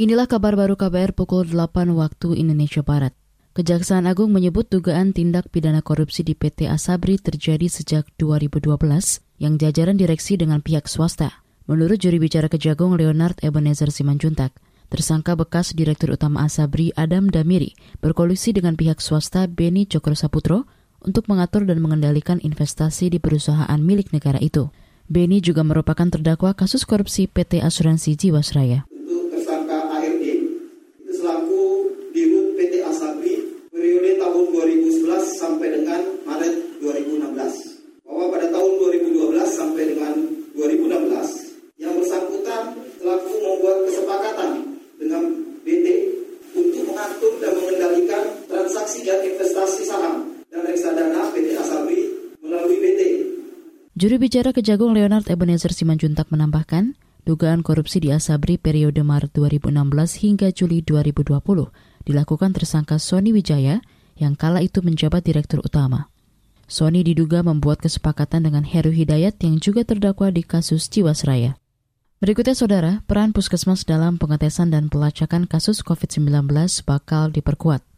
Inilah kabar baru KBR pukul 8 waktu Indonesia Barat. Kejaksaan Agung menyebut dugaan tindak pidana korupsi di PT Asabri terjadi sejak 2012 yang jajaran direksi dengan pihak swasta. Menurut juri bicara Kejagung Leonard Ebenezer Simanjuntak, tersangka bekas Direktur Utama Asabri Adam Damiri berkolusi dengan pihak swasta Beni Cokro Saputro untuk mengatur dan mengendalikan investasi di perusahaan milik negara itu. Beni juga merupakan terdakwa kasus korupsi PT Asuransi Jiwasraya. Juru bicara Kejagung Leonard Ebenezer Simanjuntak menambahkan, dugaan korupsi di Asabri periode Maret 2016 hingga Juli 2020 dilakukan tersangka Sony Wijaya yang kala itu menjabat direktur utama. Sony diduga membuat kesepakatan dengan Heru Hidayat yang juga terdakwa di kasus Jiwasraya. Berikutnya saudara, peran puskesmas dalam pengetesan dan pelacakan kasus COVID-19 bakal diperkuat.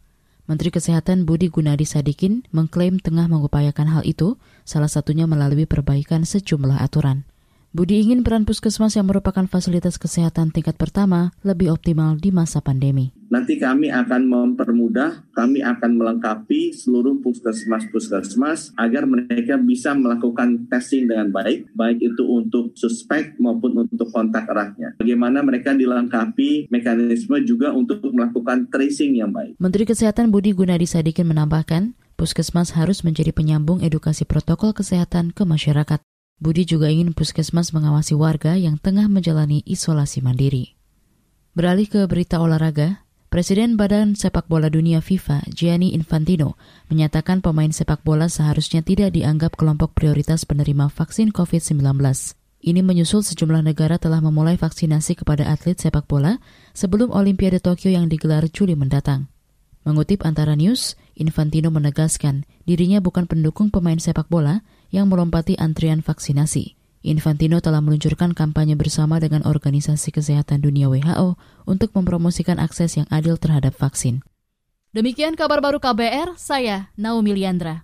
Menteri Kesehatan Budi Gunadi Sadikin mengklaim tengah mengupayakan hal itu, salah satunya melalui perbaikan sejumlah aturan. Budi ingin peran puskesmas yang merupakan fasilitas kesehatan tingkat pertama lebih optimal di masa pandemi. Nanti kami akan mempermudah, kami akan melengkapi seluruh puskesmas-puskesmas agar mereka bisa melakukan testing dengan baik, baik itu untuk suspek maupun untuk kontak eratnya. Bagaimana mereka dilengkapi mekanisme juga untuk melakukan tracing yang baik. Menteri Kesehatan Budi Gunadi Sadikin menambahkan, puskesmas harus menjadi penyambung edukasi protokol kesehatan ke masyarakat. Budi juga ingin puskesmas mengawasi warga yang tengah menjalani isolasi mandiri. Beralih ke berita olahraga, Presiden Badan Sepak Bola Dunia FIFA, Gianni Infantino, menyatakan pemain sepak bola seharusnya tidak dianggap kelompok prioritas penerima vaksin COVID-19. Ini menyusul sejumlah negara telah memulai vaksinasi kepada atlet sepak bola sebelum Olimpiade Tokyo yang digelar Juli mendatang. Mengutip antara news, Infantino menegaskan dirinya bukan pendukung pemain sepak bola yang melompati antrian vaksinasi. Infantino telah meluncurkan kampanye bersama dengan Organisasi Kesehatan Dunia WHO untuk mempromosikan akses yang adil terhadap vaksin. Demikian kabar baru KBR, saya Naomi Liandra.